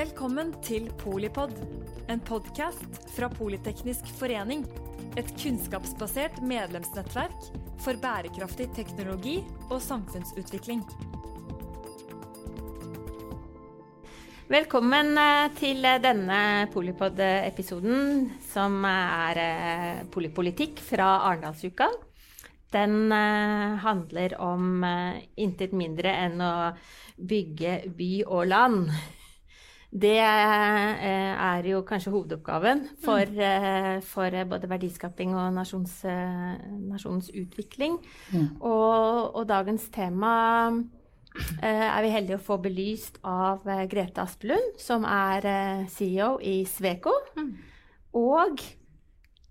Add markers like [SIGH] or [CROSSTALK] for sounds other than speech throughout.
Velkommen til Polipod, en podkast fra Politeknisk forening. Et kunnskapsbasert medlemsnettverk for bærekraftig teknologi og samfunnsutvikling. Velkommen eh, til denne Polipod-episoden, som er eh, polipolitikk fra Arendalsuka. Den eh, handler om intet mindre enn å bygge by og land. Det eh, er jo kanskje hovedoppgaven for, mm. Eh, for både verdiskaping og nasjons, eh, nasjonens utvikling. Mm. Og, og, dagens tema er vi heldige å få belyst av Grete Aspelund, som er CEO i Sveko. Mm. Og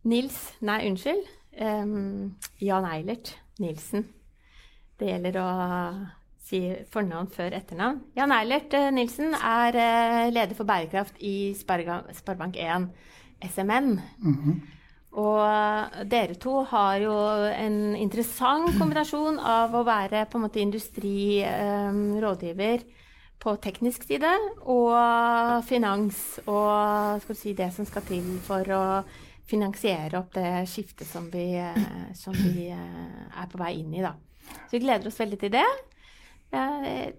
Nils Nei, unnskyld. Um, Jan Eilert Nilsen. Det gjelder å si fornavn før etternavn. Jan Eilert eh, Nilsen er eh, leder for bærekraft i Sparebank1 SMN. Mm -hmm. Og dere to har jo en interessant kombinasjon av å være på en måte industrirådgiver eh, på teknisk side og finans og skal si, det som skal til for å finansiere opp det skiftet som vi, som vi er på vei inn i. Da. Så vi gleder oss veldig til det. Jeg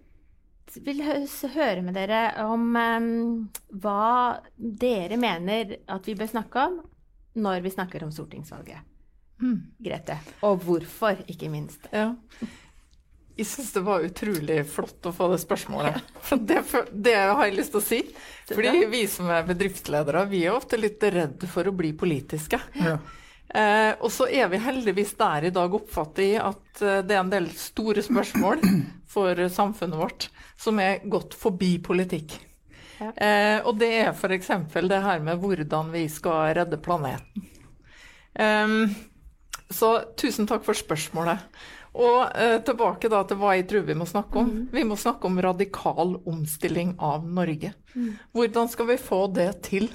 vil høre med dere om hva dere mener at vi bør snakke om når vi snakker om stortingsvalget. Mm. Grete. Og hvorfor, ikke minst. Ja. Jeg syns det var utrolig flott å få det spørsmålet. [LAUGHS] Det, det, har jeg lyst til å si. Fordi vi som er bedriftsledere, vi er ofte litt redde for å bli politiske. Ja. Eh, og så er vi heldigvis der i dag oppfattet i at eh, det er en del store spørsmål [CLEARS THROAT] for samfunnet vårt som er gått forbi politikk. Ja. Eh, og det er f.eks. det her med hvordan vi skal redde planeten. Um, så tusen takk for spørsmålet. Og eh, tilbake da til hva jeg tror vi må snakke om. Mm. Vi må snakke om radikal omstilling av Norge. Mm. Hvordan skal vi få det til?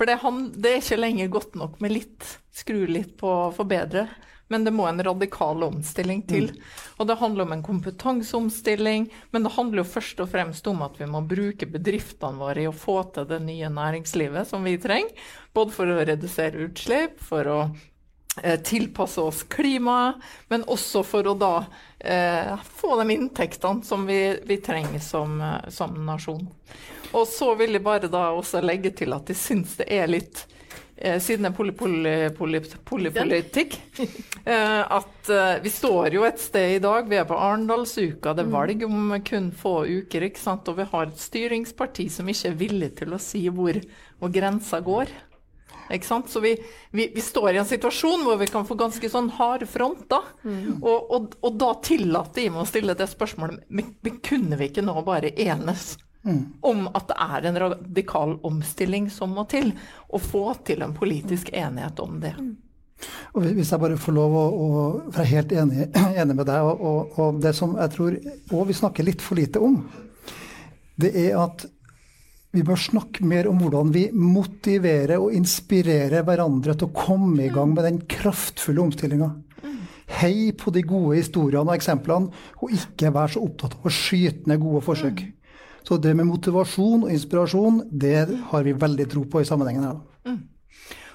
For det, han, det, er ikke lenger godt nok med litt, skru litt på forbedre. Men det må en radikal omstilling til. Mm. Og det handler om en kompetanseomstilling. Men det handler jo først og fremst om at vi må bruke bedriftene våre i å få til det nye næringslivet som vi trenger. Både for å redusere utslipp, for å tilpasse oss klimaet, men også for å da eh, få de inntektene som vi, vi trenger som, eh, som nasjon. Og så vil jeg bare da også legge til at jeg syns det er litt eh, siden det er polypolitikk, [LAUGHS] eh, at eh, vi står jo et sted i dag. Vi er på Arendalsuka. Det er mm. valg om kun få uker. ikke sant? Og vi har et styringsparti som ikke er villig til å si hvor, hvor grensa går. Så vi, vi, vi, står i en situasjon hvor vi kan få ganske sånn hard front, da. Mm. Og, og, og, da tillater meg å stille det spørsmålet men, men kunne vi ikke nå bare enes Mm. Om at det er en radikal omstilling som må til. Å få til en politisk enighet om det. Mm. Og hvis jeg bare får lov å, å være helt enig, [CLEARS THROAT] enig med deg, og, og, og, det som jeg tror òg vi snakker litt for lite om, det er at vi bør snakke mer om hvordan vi motiverer og inspirerer hverandre til å komme i gang med den kraftfulle omstillinga. Mm. Hei på de gode historiene og eksemplene, og ikke vær så opptatt av å skyte ned gode forsøk. Så det med motivasjon og inspirasjon, det har vi veldig tro på i sammenhengen her. Mm.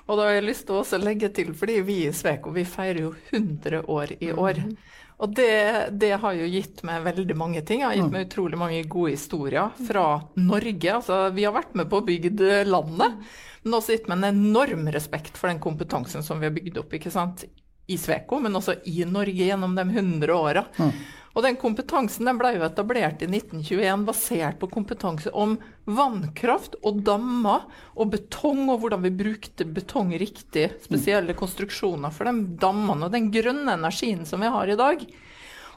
Og da har jeg lyst til å legge til, fordi vi i Sveko vi feirer jo 100 år i år. Og det, det, har jo gitt meg veldig mange ting. Det har gitt mm. meg utrolig mange gode historier fra Norge. Altså, vi har vært med på å bygge landet, men også gitt meg en enorm respekt for den kompetansen som vi har bygd opp ikke sant? i Sveko, men også i Norge gjennom de 100 åra. Mm. Og den kompetansen den ble jo etablert i 1921 basert på kompetanse om vannkraft og dammer og betong, og hvordan vi brukte betong riktig. Spesielle konstruksjoner for de dammene og den grønne energien som vi har i dag.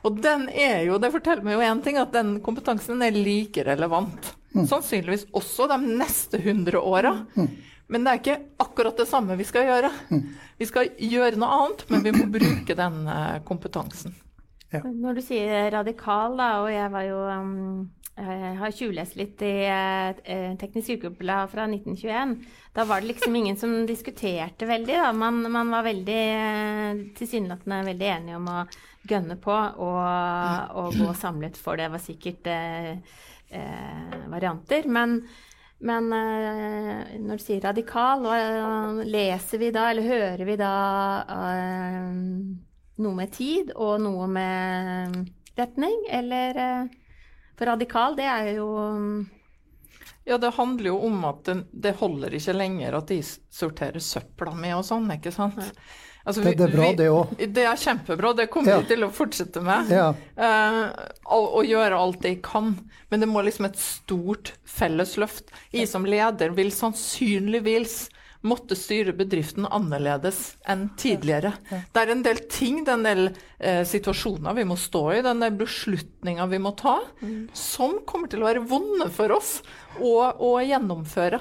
Og den er jo, det forteller meg jo én ting, at den kompetansen er like relevant. Mm. Sannsynligvis også de neste 100 åra. Mm. Men det er ikke akkurat det samme vi skal gjøre. Mm. Vi skal gjøre noe annet, men vi må [CLEARS THROAT] bruke den eh, kompetansen. Ja. Når du sier radikal, da, og jeg var jo um, jeg har tjuvlest litt i eh, Teknisk Ukeblad fra 1921. Da var det liksom ingen som diskuterte veldig. Da. Man, man var veldig eh, tilsynelatende veldig enige om å gønne på og, og, gå samlet for det. var sikkert eh, eh, varianter. Men Men uh, når du sier radikal, uh, leser vi da, eller hører vi da noe med tid og noe med retning? Eller For radikal, det er jo ja, det handler jo om at det, det holder ikke lenger at de sorterer søpla med og sånn, ikke sant. Altså, vi, det, det, er bra, vi, det òg. Det er kjempebra. Det kommer ja. vi til å fortsette med. Ja. Uh, og, og, gjøre alt de kan. Men det må liksom et stort felles løft. Jeg som leder vil sannsynligvis måtte styre bedriften annerledes enn tidligere. Det er en del ting, det er en del eh, situasjoner vi må stå i, er del beslutninger vi må ta, mm. som kommer til å være vonde for oss å, å gjennomføre.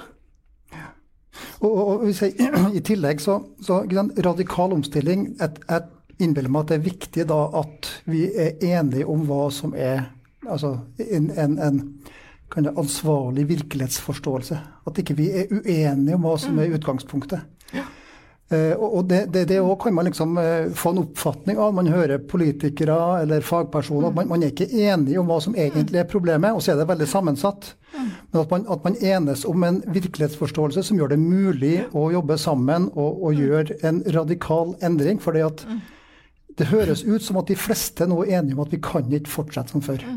Og, og, og jeg, [CLEARS THROAT] I tillegg så, så radikal omstilling et, et innbiller meg at det er viktig da at vi er enige om hva som er altså en, en, en kan ansvarlig virkelighetsforståelse. At ikke vi er uenige om hva som er mm. utgangspunktet. Ja. Uh, og det, det, det kan man liksom uh, få en oppfatning av. Man hører politikere eller fagpersoner. Mm. Man, man, er ikke enig om hva som egentlig er problemet, og så er det veldig sammensatt. Mm. Men at man, at man, enes om en virkelighetsforståelse som gjør det mulig å jobbe sammen og, og gjøre en radikal endring. For det høres ut som at de fleste nå er enige om at vi kan ikke fortsette som før.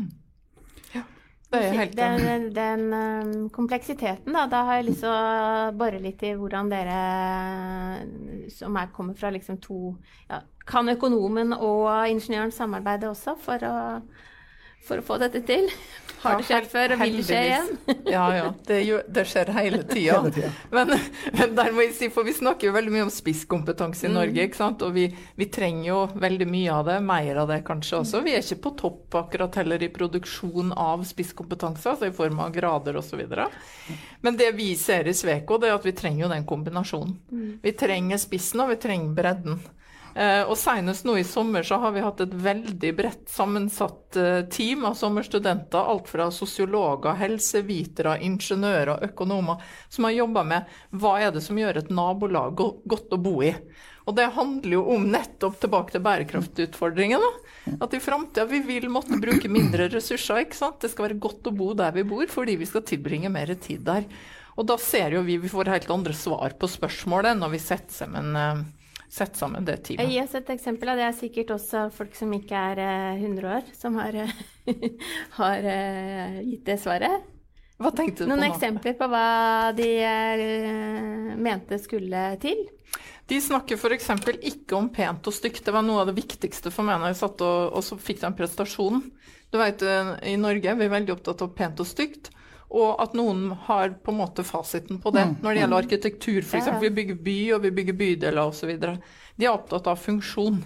Den, den um, kompleksiteten, da. Da har jeg lyst til å bore litt i hvordan dere som er, kommer fra liksom to ja, Kan økonomen og ingeniøren samarbeide også for å for å få dette til. Har det skjedd før, og vil det skje igjen? ja, ja. Det, det skjer hele tida. Men, men, der må jeg si, for vi snakker jo veldig mye om spisskompetanse i mm. Norge. ikke sant? Og vi, vi, trenger jo veldig mye av det. Mer av det kanskje også. Vi er ikke på topp akkurat heller i produksjon av spisskompetanse, altså i form av grader osv. Men det vi ser i Sveko, det er at vi trenger jo den kombinasjonen. Mm. Vi trenger spissen, og vi trenger bredden. Eh, og Senest nå i sommer så har vi hatt et veldig bredt sammensatt eh, team av sommerstudenter. Alt fra sosiologer, helsevitere, ingeniører, og økonomer, som har jobba med hva er det som gjør et nabolag godt å bo i. Og det handler jo om nettopp tilbake til bærekraftutfordringen. At i framtida vi vil måtte bruke mindre ressurser. ikke sant? Det skal være godt å bo der vi bor, fordi vi skal tilbringe mer tid der. Og da ser jo vi vi får helt andre svar på spørsmålet når vi setter sammen eh, sette sammen det teamet. Gi oss et eksempel. Det er sikkert også folk som ikke er 100 eh, år, som har, [LAUGHS] har eh, gitt det svaret. Hva tenkte du Noen på nå? Noen eksempler på hva de uh, mente skulle til? De snakker f.eks. ikke om pent og stygt. Det var noe av det viktigste for meg når jeg satt og, og så fikk den prestasjonen. Du vet, I Norge er vi veldig opptatt av pent og stygt og at noen har på en måte fasiten på det. Mm. Når det gjelder mm. arkitektur, f.eks. Vi bygger by, og vi bygger bydeler osv. De er opptatt av funksjon.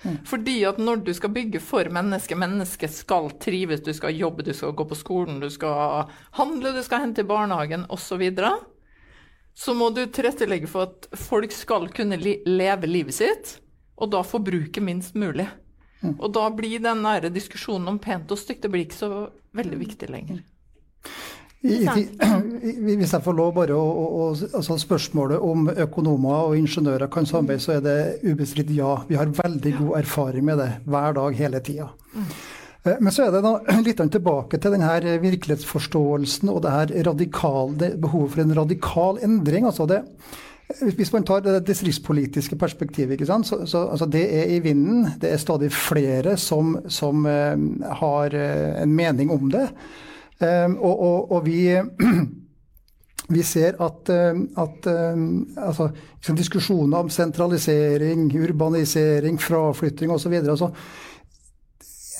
Mm. Fordi at når du skal bygge for mennesket, mennesket skal trives, du skal jobbe, du skal gå på skolen, du skal handle, du skal hente i barnehagen osv., så, så må du tilrettelegge for at folk skal kunne leve livet sitt, og da forbruke minst mulig. Og da blir den nære diskusjonen om pent og stygt det blir ikke så veldig viktig lenger. [CLEARS THROAT] I, i, hvis jeg får lov bare å, å, altså Spørsmålet om økonomer og ingeniører kan samarbeide, så er det ubestridt ja. Vi har veldig god erfaring med det hver dag, hele tida. Eh, men så er det da [CLEARS THROAT] litt tilbake til denne virkelighetsforståelsen og det her radikale, behovet for en radikal endring. altså det hvis man tar det distriktspolitiske perspektivet, så, så altså det er i vinden. Det er stadig flere som, som uh, har en mening om det. Ehm, og, og, og vi, [CLEARS THROAT] vi ser at, ehm, at ehm, altså, liksom diskusjoner om sentralisering, urbanisering, fraflytting osv. Altså,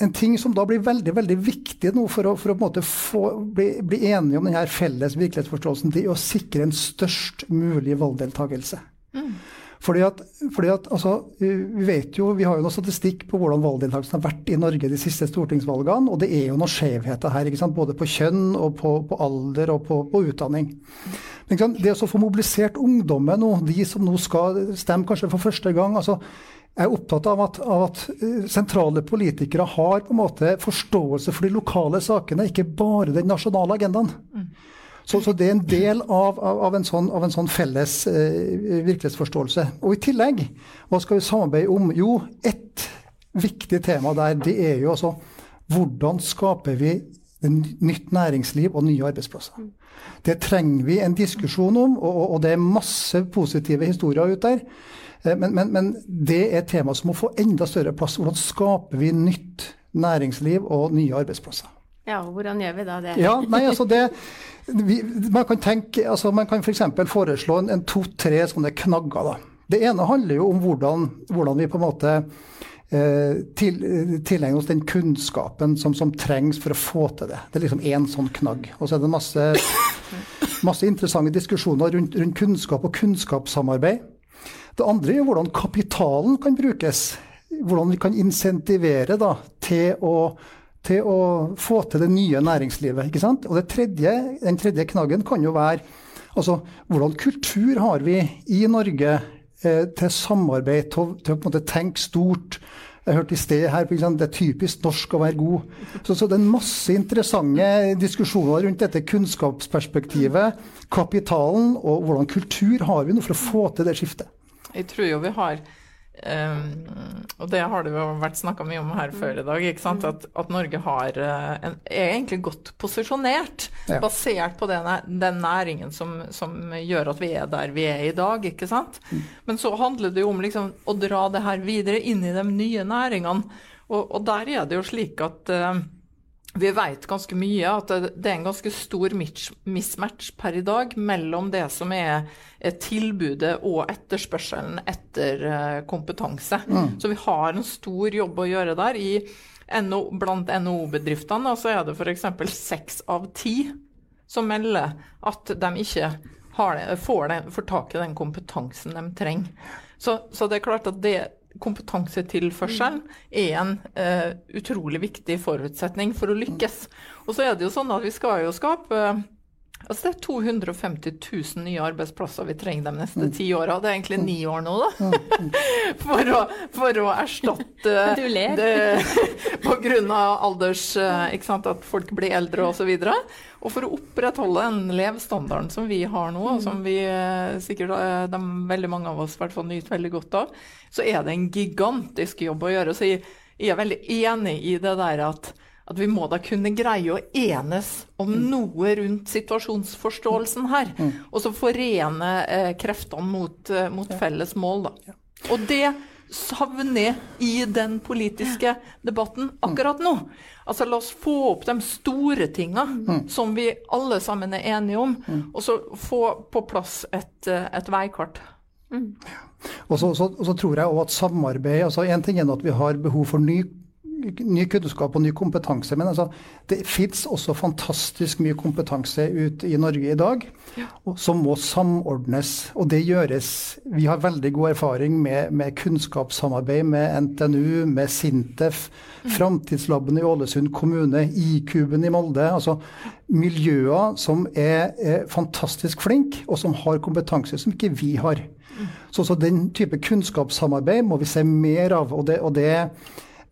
en ting som da blir veldig veldig viktig nå for å, for å få, bli, bli, enige om denne felles virkelighetsforståelsen, det er å sikre en størst mulig valgdeltakelse. Mm. Fordi at, fordi at altså, Vi vet jo, vi har jo noe statistikk på hvordan valgdeltakelsen har vært i Norge de siste stortingsvalgene. Og det er jo noen skjevheter her, ikke sant? både på kjønn og på, på alder og på, på utdanning. Men det å få mobilisert ungdommen nå, de som nå skal stemme kanskje for første gang altså, jeg er opptatt av at, av at, eh, sentrale politikere har på en måte forståelse for de lokale sakene, ikke bare den nasjonale agendaen. Mm. Så, så, det er en del av, av, av, en, sånn, av en, sånn, felles eh, virkelighetsforståelse. Og i tillegg, hva skal vi samarbeide om? Jo, ett viktig tema der, det er jo altså hvordan skaper vi nytt næringsliv og nye arbeidsplasser. Det trenger vi en diskusjon om, og, og det er masse positive historier ute der. Eh, men, men, men, det er et tema som må få enda større plass. Hvordan skaper vi nytt næringsliv og nye arbeidsplasser? Ja, hvordan gjør vi da det? Ja, nei, altså det vi, Man kan tenke, altså man kan f.eks. For foreslå en, en to-tre sånne knagger. da. Det ene handler jo om hvordan, hvordan vi på en måte eh, til, tilegne oss den kunnskapen som, som, trengs for å få til det. Det er liksom én sånn knagg. Og så er det masse, masse interessante diskusjoner rundt, rundt kunnskap og kunnskapssamarbeid. Det andre er hvordan kapitalen kan brukes. Hvordan vi kan insentivere da, til, å, til å få til det nye næringslivet. ikke sant? Og tredje, Den tredje knaggen kan jo være altså, hvordan kultur har vi i Norge eh, til samarbeid, til, til, å på en måte tenke stort. Jeg hørte i sted her, Det er typisk norsk å være god. Så, så, det er masse interessante diskusjoner rundt dette kunnskapsperspektivet, kapitalen og hvordan kultur har vi nå for å få til det skiftet. Jeg tror jo vi har um, og det har det jo vært snakka mye om her før i dag, at, at, Norge har, uh, en, er egentlig godt posisjonert, ja. basert på den, den næringen som, som, gjør at vi er der vi er i dag. ikke sant? Mm. Men så handler det jo om liksom, å dra det her videre inn i de nye næringene. Og, og der er det jo slik at uh, vi vet ganske mye at det er en ganske stor mismatch per i dag mellom det som er tilbudet og etterspørselen etter eh, kompetanse. Mm. Så vi har en stor jobb å gjøre der. I NO, blant NHO-bedriftene så er det f.eks. seks av ti som melder at de ikke det, får, det, får, tak i den kompetansen de trenger. Så, så det er klart at det kompetansetilførselen er en uh, utrolig viktig forutsetning for å lykkes. Og så er det jo sånn at vi skal jo skape Altså Det er 250 000 nye arbeidsplasser vi trenger de neste mm. ti åra. Det er egentlig ni år nå, da. Mm. [LAUGHS] For å, for å erstatte [LAUGHS] Du ler. det [LAUGHS] av alders eh, ikke sant, At folk blir eldre osv. Og, så og for å opprettholde den levestandarden som vi har nå, og som vi sikkert de, veldig mange av oss i hvert fall nyter veldig godt av, så er det en gigantisk jobb å gjøre. Så jeg, jeg er veldig enig i det der at, at vi må da kunne greie å enes om mm. noe rundt situasjonsforståelsen her. Mm. Og så forene eh, kreftene mot, eh, mot, felles mål, da. Og det savner i den politiske debatten akkurat nå. Altså La oss få opp de store tinga mm. som vi alle sammen er enige om, mm. og så få på plass et, eh, et veikart. Mm. Og så, så, så, tror jeg også at samarbeid altså En ting er at vi har behov for ny, ny kunnskap og ny kompetanse, men altså, det fins også fantastisk mye kompetanse ute i Norge i dag ja. som må samordnes. Og det gjøres Vi har veldig god erfaring med, med kunnskapssamarbeid med NTNU, med Sintef, mm. Framtidslaben i Ålesund kommune, IQ-en i Molde. altså Miljøer som er, er fantastisk flinke, og som har kompetanse som ikke vi har. Så, så, den type kunnskapssamarbeid må vi se mer av. og, det, og det,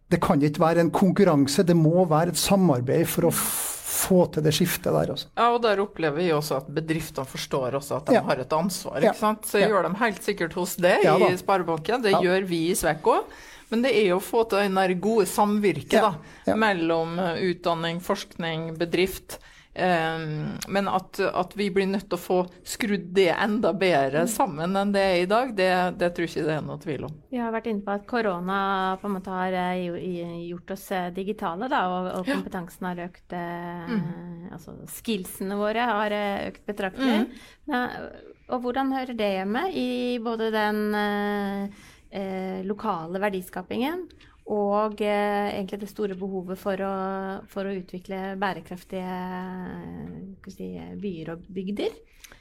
det kan ikke være en konkurranse, det må være et samarbeid for å få til det skiftet der. Også. Ja, og der opplever vi også at bedriftene forstår også at de ja. har et ansvar. ikke sant? Så ja. gjør de helt sikkert hos ja, i Sparebanken, det gjør vi i Svekk òg. Men det er jo å få til den gode samvirket mellom utdanning, forskning, bedrift. Ehm, men at, at, vi blir nødt til å få skrudd det enda bedre sammen enn det er i dag, det, det tror jeg ikke det er noe tvil om. Vi har vært inne på at korona på en måte har eh, gjort oss eh, digitale, da, og, og kompetansen har økt. Eh, mm. Altså skillsene våre har økt betraktelig. Mm. og hvordan hører det hjemme i både den eh, lokale verdiskapingen og eh, egentlig det store behovet for å, for å utvikle bærekraftige si, byer og bygder.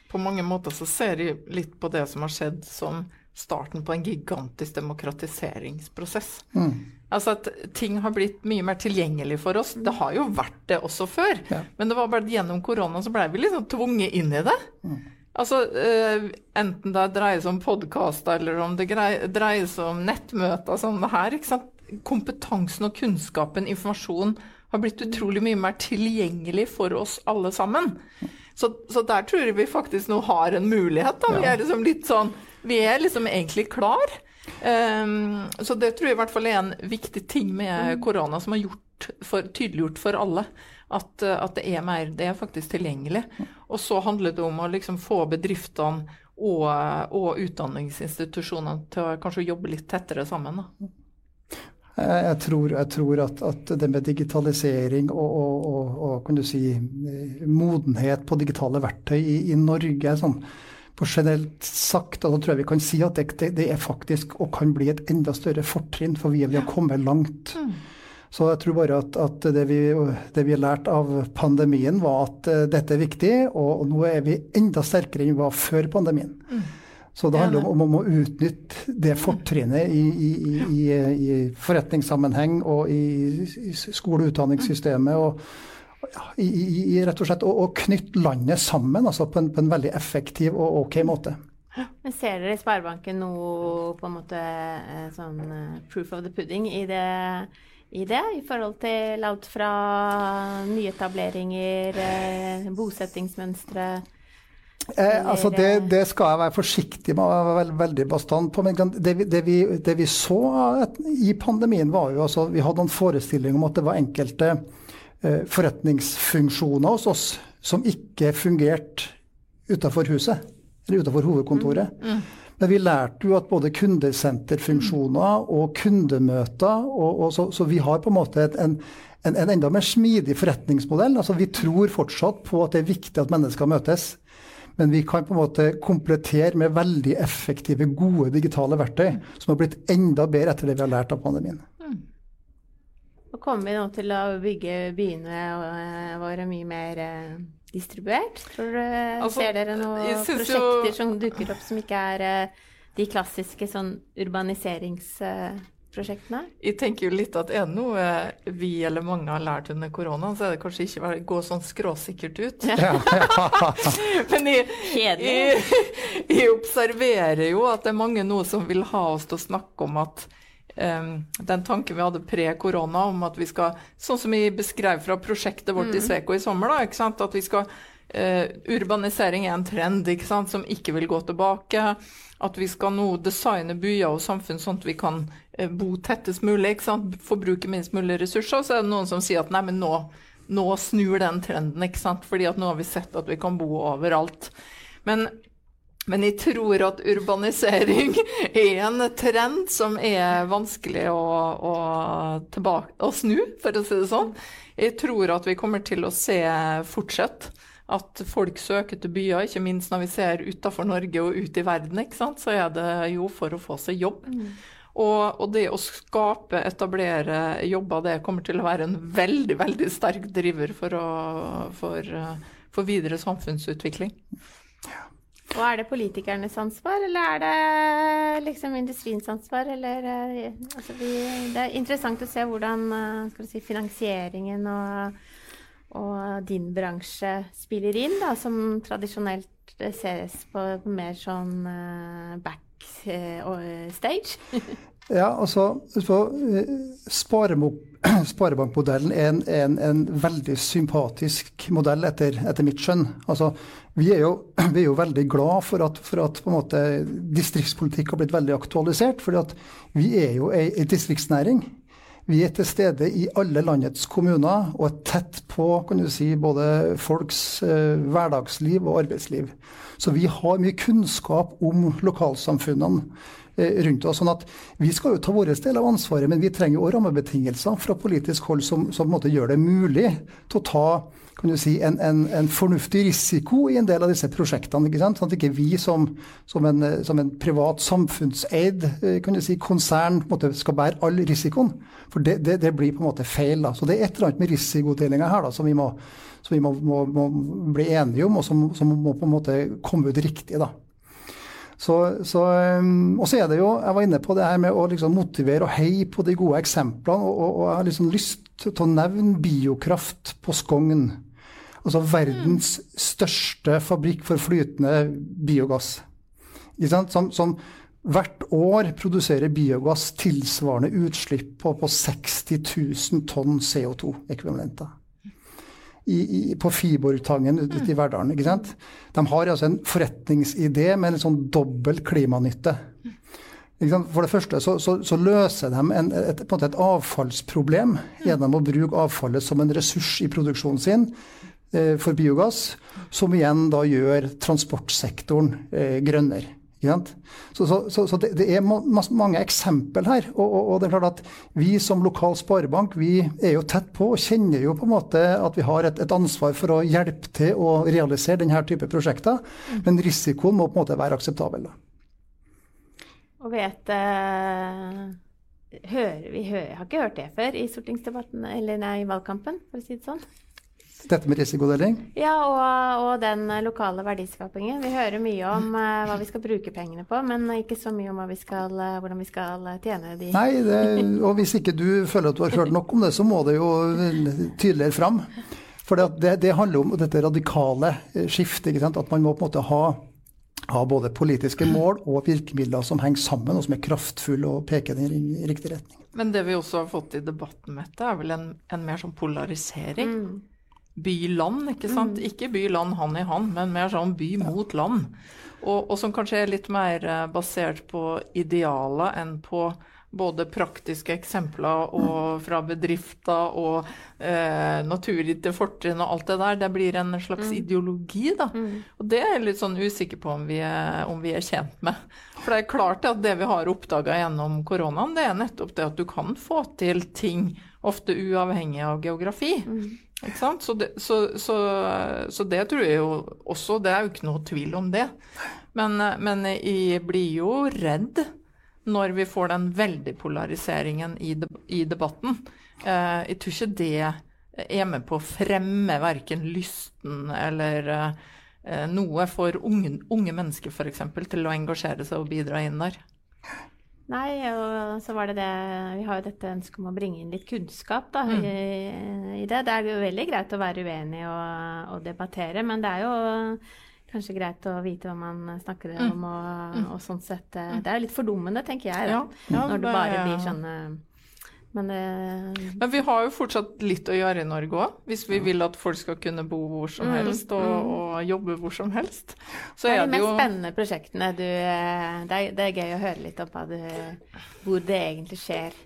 På mange måter så ser de litt på det som har skjedd som starten på en gigantisk demokratiseringsprosess. Mm. Altså at ting har blitt mye mer tilgjengelig for oss. Det har jo vært det også før. Ja. Men det var bare gjennom korona så ble vi liksom tvunget inn i det. Mm. Altså, eh, Enten det dreier seg om podkaster, eller om det dreier seg om nettmøter som det her. ikke sant? Kompetansen og kunnskapen, informasjon, har blitt utrolig mye mer tilgjengelig for oss alle sammen. Så, så der tror jeg vi faktisk nå har en mulighet. Da. Vi er liksom litt sånn Vi er liksom egentlig klar. Um, så det tror jeg i hvert fall er en viktig ting med korona som har gjort for, tydeliggjort for alle. At, at, det er mer, det er faktisk tilgjengelig. Og så handler det om å liksom få bedriftene og, og utdanningsinstitusjonene til å kanskje jobbe litt tettere sammen. Da. Jeg tror, jeg tror at, at, det med digitalisering og, og, og, og, kan du si, modenhet på digitale verktøy i, i Norge sånn, på generelt sagt, da tror jeg vi kan si at det, det, er faktisk og kan bli et enda større fortrinn, for vi, vi har kommet langt. Mm. Så jeg tror bare at, at det, vi, det, vi, har lært av pandemien, var at uh, dette er viktig, og, og, nå er vi enda sterkere enn vi var før pandemien. Mm. Så det handler om, om, å utnytte det fortrinnet i, i, i, i forretningssammenheng og i, skole- og utdanningssystemet. og ja, i, rett og slett å, å knytte landet sammen altså på, en, på en veldig effektiv og ok måte. Men Ser dere i Sparebanken noe på en måte eh, sånn eh, proof of the pudding i det, i det? I forhold til alt fra nyetableringer, eh, bosettingsmønstre? Eh, altså det, det, skal jeg være forsiktig med å være veld, veldig bastant på. Men det vi, det, vi, det vi, så i pandemien, var jo altså Vi hadde en forestilling om at det var enkelte eh, forretningsfunksjoner hos oss som ikke fungerte utafor huset, eller utafor hovedkontoret. Mm, mm. Men vi lærte jo at både kundesenterfunksjoner og kundemøter og, og så, så, vi har på en måte en, en, en enda mer smidig forretningsmodell. Altså Vi tror fortsatt på at det er viktig at mennesker møtes. Men vi kan på en måte komplettere med veldig effektive, gode digitale verktøy som har blitt enda bedre etter det vi har lært av pandemien. Mm. Nå kommer vi nå til å bygge byene våre mye mer eh, distribuert. Tror, altså, ser dere noen prosjekter jo... som dukker opp som ikke er eh, de klassiske sånn urbaniserings prosjektene? Jeg tenker jo litt at er det noe vi eller mange har lært under korona, så er det kanskje ikke å gå sånn skråsikkert ut. Ja. [LAUGHS] Men jeg, jeg, jeg, observerer jo at det er mange nå som vil ha oss til å snakke om at um, den tanken vi hadde pre-korona om at vi skal, sånn som vi beskrev fra prosjektet vårt mm. i Sveko i sommer, da, ikke sant? at vi skal uh, Urbanisering er en trend ikke sant? som ikke vil gå tilbake. At vi skal nå designe byer og samfunn sånn at vi kan Eh, bo tettest mulig, ikke sant? forbruke minst mulig ressurser. Så er det noen som sier at nei, men nå, nå snur den trenden, ikke sant? fordi at nå har vi sett at vi kan bo overalt. Men, men jeg tror at urbanisering [LAUGHS] er en trend som er vanskelig å, å, tilbake, å snu, for å si det sånn. Jeg tror at vi kommer til å se fortsett at folk søker til byer, ikke minst når vi ser utenfor Norge og ut i verden, ikke sant? så er det jo for å få seg jobb. Mm. Og, og, det å skape, etablere jobber, det kommer til å være en veldig, veldig sterk driver for, å, for, eh, for videre samfunnsutvikling. Og er det politikernes ansvar, eller er det liksom industriens ansvar? Eller, eh, altså vi, det er interessant å se hvordan eh, si, finansieringen og, og, din bransje spiller inn, da, som tradisjonelt ses på mer sånn back stage. [LAUGHS] ja, altså så, [CLEARS THROAT] Sparebankmodellen er en, en, en, veldig sympatisk modell etter, etter mitt skjønn. Altså, vi, er jo, [CLEARS THROAT] vi, er jo, veldig glad for at, for at måte, distriktspolitikk har blitt veldig aktualisert. for vi er jo ei, ei distriktsnæring. Vi er til stede i alle landets kommuner og er tett på si, både folks eh, hverdagsliv og arbeidsliv. Så vi har mye kunnskap om lokalsamfunnene eh, rundt oss. sånn at Vi skal jo ta vår del av ansvaret, men vi trenger også rammebetingelser fra politisk hold som, som gjør det mulig til å ta kan du si, en, en, en, fornuftig risiko i en del av disse prosjektene. ikke sant? Sånn at ikke vi som, som, en, som en, privat samfunnseid eh, kan du si, konsern måte, skal bære all risikoen. For det, det, det, blir på en måte feil. da. Så det er et eller annet med risikodelinga her da, som vi, må, som vi må, må, må, bli enige om, og som, må på en måte komme ut riktig. da. Så, så, um, og så er det jo, Jeg var inne på det her med å liksom motivere og heie på de gode eksemplene. Og, og, og jeg har liksom lyst til å nevne Biokraft på Skogn. Altså verdens største fabrikk for flytende biogass. Som, som, hvert år produserer biogass tilsvarende utslipp på, på 60 000 tonn CO2-ekvivalenter. I, i, på Fiborgtangen ute i Verdalen. ikke sant? De har altså en forretningsidé med en sånn dobbel klimanytte. For det første så, så, så løser de en, et, et, avfallsproblem gjennom å bruke avfallet som en ressurs i produksjonen sin for biogass, som igjen da gjør transportsektoren eh, grønnere. Så, så, så det, er mange eksempel her. Og, og, og, det er klart at vi som lokal sparebank vi er jo tett på og kjenner jo på en måte at vi har et, et ansvar for å hjelpe til å realisere denne type prosjekter. Men risikoen må på en måte være akseptabel. Og vet uh, hører, Vi hører, har ikke hørt det før i stortingsdebatten, eller nei, i valgkampen, for å si det sånn. Dette med risikodeling? Ja, og, og, den lokale verdiskapingen. Vi hører mye om uh, hva vi skal bruke pengene på, men ikke så mye om vi skal, uh, hvordan vi skal tjene de. Nei, det, og hvis ikke du føler at du har hørt nok om det, så må det jo tydeligere fram. For det, det handler om dette radikale skiftet. At man må på en måte ha, ha, både politiske mål og virkemidler som henger sammen, og som er kraftfulle og peker i riktig retning. Men det vi også har fått i debatten med dette, er vel en, en mer sånn polarisering. Mm by-land, ikke sant. Mm. Ikke by-land hand i hand, men mer sånn by mot land. Og, og, som kanskje er litt mer eh, basert på idealer enn på både praktiske eksempler og fra bedrifter og eh, naturgitte fortrinn og alt det der. Det blir en slags mm. ideologi, da. Mm. Og det er jeg litt sånn usikker på om vi, er, om vi er tjent med. For det er klart at det vi har oppdaga gjennom koronaen, det er nettopp det at du kan få til ting ofte uavhengig av geografi. Mm. Ikke sant? Så det, så, så, så det, tror jeg jo også Det er jo ikke noe tvil om det. Men, men jeg blir jo redd når vi får den veldig polariseringen i, i debatten. Eh, jeg tror ikke det er med på å fremme verken lysten eller eh, noe for unge, unge mennesker f.eks. til å engasjere seg og bidra inn der. Nei, og så var det det Vi har jo dette ønsket om å bringe inn litt kunnskap da, mm. i, i, det. Det er jo veldig greit å være uenig og, og, debattere, men det er jo kanskje greit å vite hva man snakker mm. om, og, og sånn sett mm. Det er jo litt fordummende, tenker jeg, da, ja, ja, når det bare blir sånne men, det, Men, vi har jo fortsatt litt å gjøre i Norge òg, hvis vi vil at folk skal kunne bo hvor som mm, helst og, mm. og jobbe hvor som helst. Så det er de mest jo... spennende prosjektene du eh, det er, det er, gøy å høre litt om du, hvor det egentlig skjer.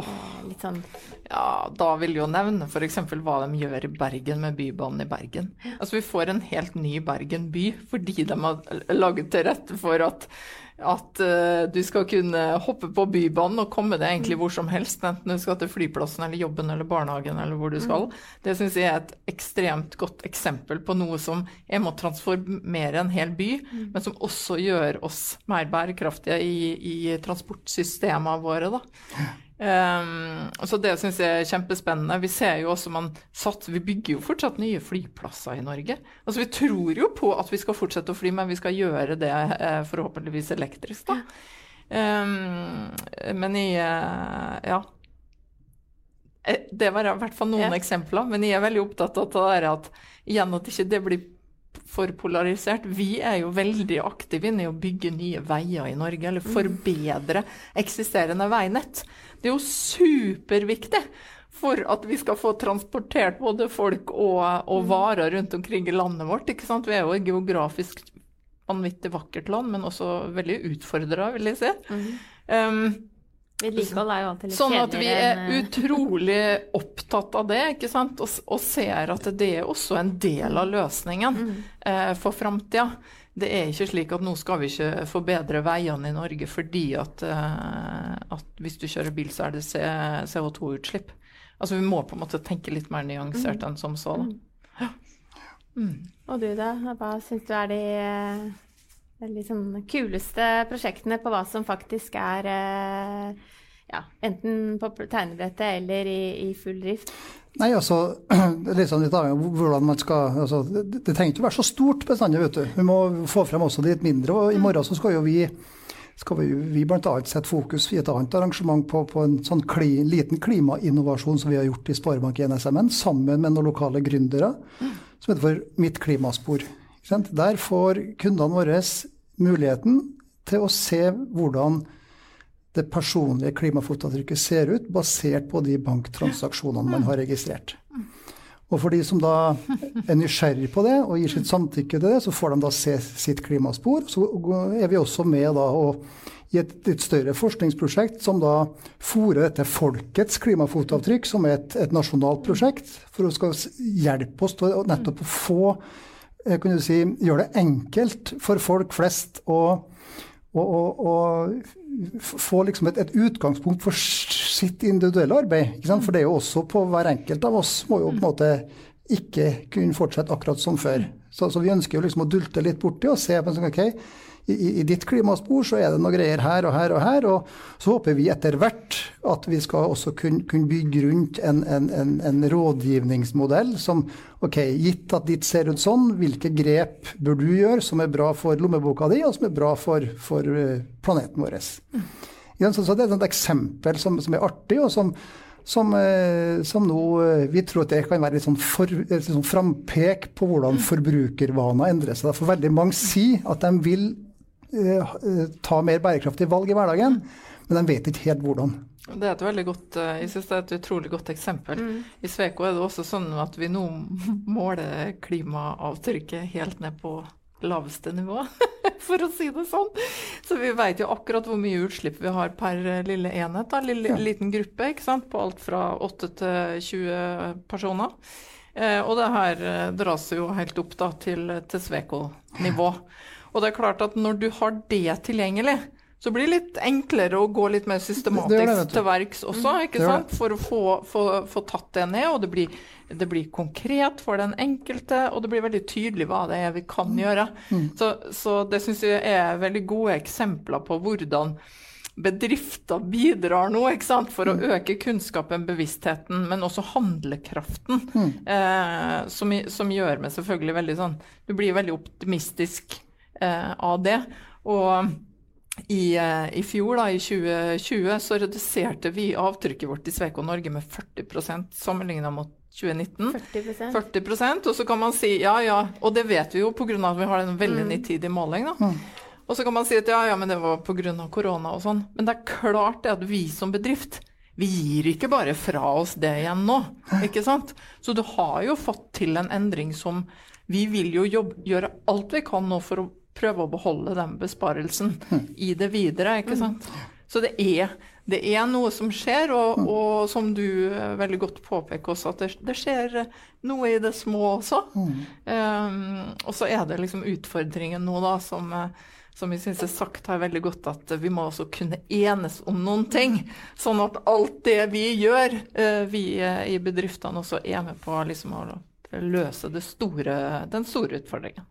Oh, litt sånn Ja, da vil jeg jo nevne f.eks. hva de gjør i Bergen med Bybanen i Bergen. Altså Vi får en helt ny Bergen by fordi de har laget til rette for at at uh, du skal kunne hoppe på Bybanen og komme deg egentlig hvor som helst, enten du skal til flyplassen eller jobben eller barnehagen eller hvor du skal. Mm. Det syns jeg er et ekstremt godt eksempel på noe som jeg må transformere en hel by, mm. men som også gjør oss mer bærekraftige i, i transportsystemene våre. Da. Um, så det syns jeg er kjempespennende. Vi ser jo også man satt, vi bygger jo fortsatt nye flyplasser i Norge. Altså Vi tror jo på at vi skal fortsette å fly, men vi skal gjøre det eh, forhåpentligvis elektrisk, da. Um, men i uh, Ja. Eh, det var i hvert fall noen ja. eksempler, men jeg er veldig opptatt av det at igjen at ikke det blir for polarisert. Vi er jo veldig aktive inne i å bygge nye veier i Norge, eller mm. forbedre eksisterende veinett. Det er jo superviktig for at vi skal få transportert både folk og, og mm. varer rundt omkring i landet vårt. ikke sant? Vi er jo et geografisk vanvittig vakkert land, men også veldig utfordra, vil jeg si. Mm. Um, Vedlikehold er jo alltid litt Sånn at vi er eh, utrolig opptatt av det, ikke sant? Og, og ser at det er også en del av løsningen mm. eh, for framtida. Det er ikke slik at nå skal vi ikke forbedre veiene i Norge fordi at, eh, at hvis du kjører bil, så er det CO2-utslipp. Altså vi må på en måte tenke litt mer nyansert mm. enn som så. Da. Mm. Og du da, hva syns du er de liksom kuleste prosjektene på hva som faktisk er eh, ja, enten på tegnebrettet eller i, i, full drift? Nei, altså, [CLEARS THROAT] det er litt sånn litt avhengig av hvordan man skal altså, det, det, trenger ikke å være så stort bestandig, vet du. Vi må få frem også de litt mindre. Og i mm. morgen så skal jo vi skal vi, vi bl.a. sette fokus i et annet arrangement på, på en sånn kli, liten klimainnovasjon som vi har gjort i Sparebank1 SMN, sammen med noen lokale gründere, som heter for Mitt klimaspor. Der får kundene våre muligheten til å se hvordan det personlige klimafotavtrykket ser ut, basert på de banktransaksjonene man har registrert. Og for de som da er nysgjerrig på det og gir sitt samtykke til det, så får de da se sitt klimaspor. Så er vi også med da og i et litt større forskningsprosjekt som da fòrer dette folkets klimafotavtrykk, som er et, et nasjonalt prosjekt, for å skal hjelpe oss til nettopp å få eh, kan du si, gjøre det enkelt for folk flest å, å, og, og få liksom et, et, utgangspunkt for sitt individuelle arbeid. For det er jo også på hver enkelt av oss må jo på en måte ikke kunne fortsette akkurat som før. Så, så vi ønsker jo liksom å dulte litt borti og se på sånn, ok, i, i, ditt klimaspor så er det noen greier her og her og her. Og så håper vi etter hvert at vi skal også kunne, kun bygge rundt en, en, en, en, rådgivningsmodell som ok, gitt at ditt ser ut sånn, hvilke grep bør du gjøre som er bra for lommeboka di, og som er bra for, for eh, planeten vår. Mm. Så, så det er et eksempel som, som er artig, og som, som, eh, som, nå eh, Vi tror at det kan være litt sånn, for, sånn frampek på hvordan forbrukervaner endrer seg. For veldig mange sier at de vil Eh, ta mer bærekraftige valg i hverdagen, men de vet ikke helt hvordan. Det er et veldig godt, eh, jeg synes det er et utrolig godt eksempel. Mm. I Sveko er det også sånn at vi nå [LAUGHS] måler klimaavtrykket helt ned på laveste nivå, [LAUGHS] for å si det sånn. Så vi vet jo akkurat hvor mye utslipp vi har per lille enhet, da, lille, ja. liten gruppe, ikke sant? på alt fra 8 til 20 personer. Eh, og det her eh, dras jo helt opp da, til, til Sveko-nivå. Og det er klart at når du har det tilgjengelig, så blir det litt enklere å gå litt mer systematisk det det, til verks også, mm. ikke sant? for å få, få, få, tatt det ned. Og det blir, det blir, konkret for den enkelte, og det blir veldig tydelig hva det er vi kan mm. gjøre. Mm. Så, så, det syns jeg er veldig gode eksempler på hvordan bedrifter bidrar nå ikke sant? for å mm. øke kunnskapen, bevisstheten, men også handlekraften. Mm. Eh, som, som, gjør meg selvfølgelig veldig sånn Du blir veldig optimistisk av det. Og i, eh, i, fjor, da, i 2020, så reduserte vi avtrykket vårt i Sveko Norge med 40% sammenligna mot 2019. 40%. 40 Og så kan man si ja, ja, og det vet vi jo pga. at vi har en veldig mm. nitidig måling. da. Mm. Og så kan man si at ja, ja, men det var pga. korona og sånn. Men det er klart det at vi som bedrift vi gir ikke bare fra oss det igjen nå. ikke sant? Så du har jo fått til en endring som Vi vil jo jobbe, gjøre alt vi kan nå for å prøve å beholde den besparelsen i det videre. ikke sant? Så det er, det er noe som skjer, og, og, som du eh, veldig godt påpeker også, at det, det skjer noe i det små også. Um, og så er det liksom utfordringen nå, da, som, eh, som jeg syns er sagt her veldig godt, at vi må også kunne enes om noen ting. Sånn at alt det vi gjør, eh, vi i bedriftene også er med på liksom, å løse store, den store utfordringen.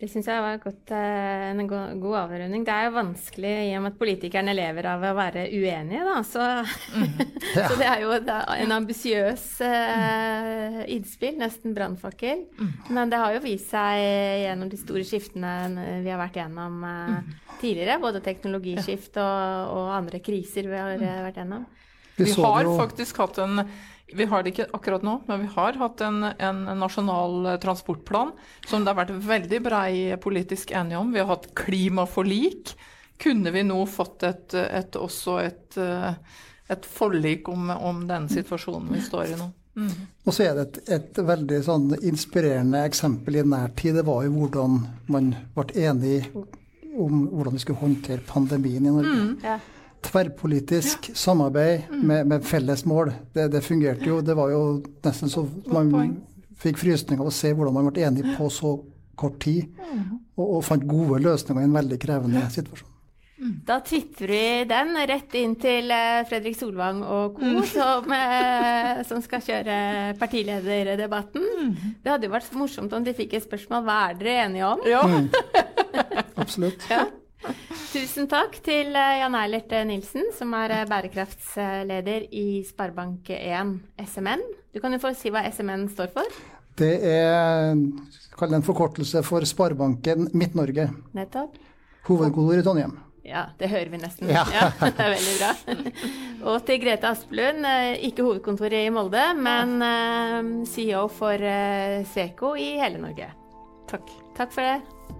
Det syns jeg var godt, eh, en god avrunding. Det er jo vanskelig i og med at politikerne lever av å være uenige, da. Så, mm. [LAUGHS] ja. så det er jo en ambisiøs uh, innspill, nesten brannfakkel. Mm. Men det har jo vist seg gjennom de store skiftene vi har vært gjennom uh, tidligere, både teknologiskift og, og, andre kriser vi har uh, vært gjennom. Vi har faktisk hatt en vi har det ikke akkurat nå, men vi har hatt en, en, nasjonal transportplan som det har vært veldig brei politisk enige om. Vi har hatt klimaforlik. Kunne vi nå fått et, et, også et, et forlik om, om, den situasjonen vi står i nå? Mm. Og så er det et, et veldig sånn inspirerende eksempel i nær tid. Det var jo hvordan man ble enig om hvordan vi skulle håndtere pandemien i Norge. Mm, ja tverrpolitisk samarbeid mm. med, med, felles mål. Det, det, fungerte jo. Det var jo nesten så man fikk frysninger av å se hvordan man ble enig på så kort tid, mm. og, og, fant gode løsninger i en veldig krevende situasjon. Mm. Da tvitrer vi den rett inn til eh, Fredrik Solvang og co., mm. som, eh, [LAUGHS] som, skal kjøre partilederdebatten. Det hadde jo vært morsomt om de fikk et spørsmål hva er dere enige om? Ja. [LAUGHS] Absolutt. Ja. Tusen takk til eh, Jan Eilert eh, Nilsen, som er eh, bærekraftsleder i Sparebank1 SMN. Du kan jo få si hva SMN står for? Det er kall det en forkortelse for Sparebanken Midt-Norge. Nettopp. Hovedkontor i Trondheim. Ja, det hører vi nesten. Ja. ja. [LAUGHS] det er veldig bra. Og til Grete Asplund, ikke hovedkontoret i Molde, men CEO for Sweco i hele Norge. Takk. Takk for det.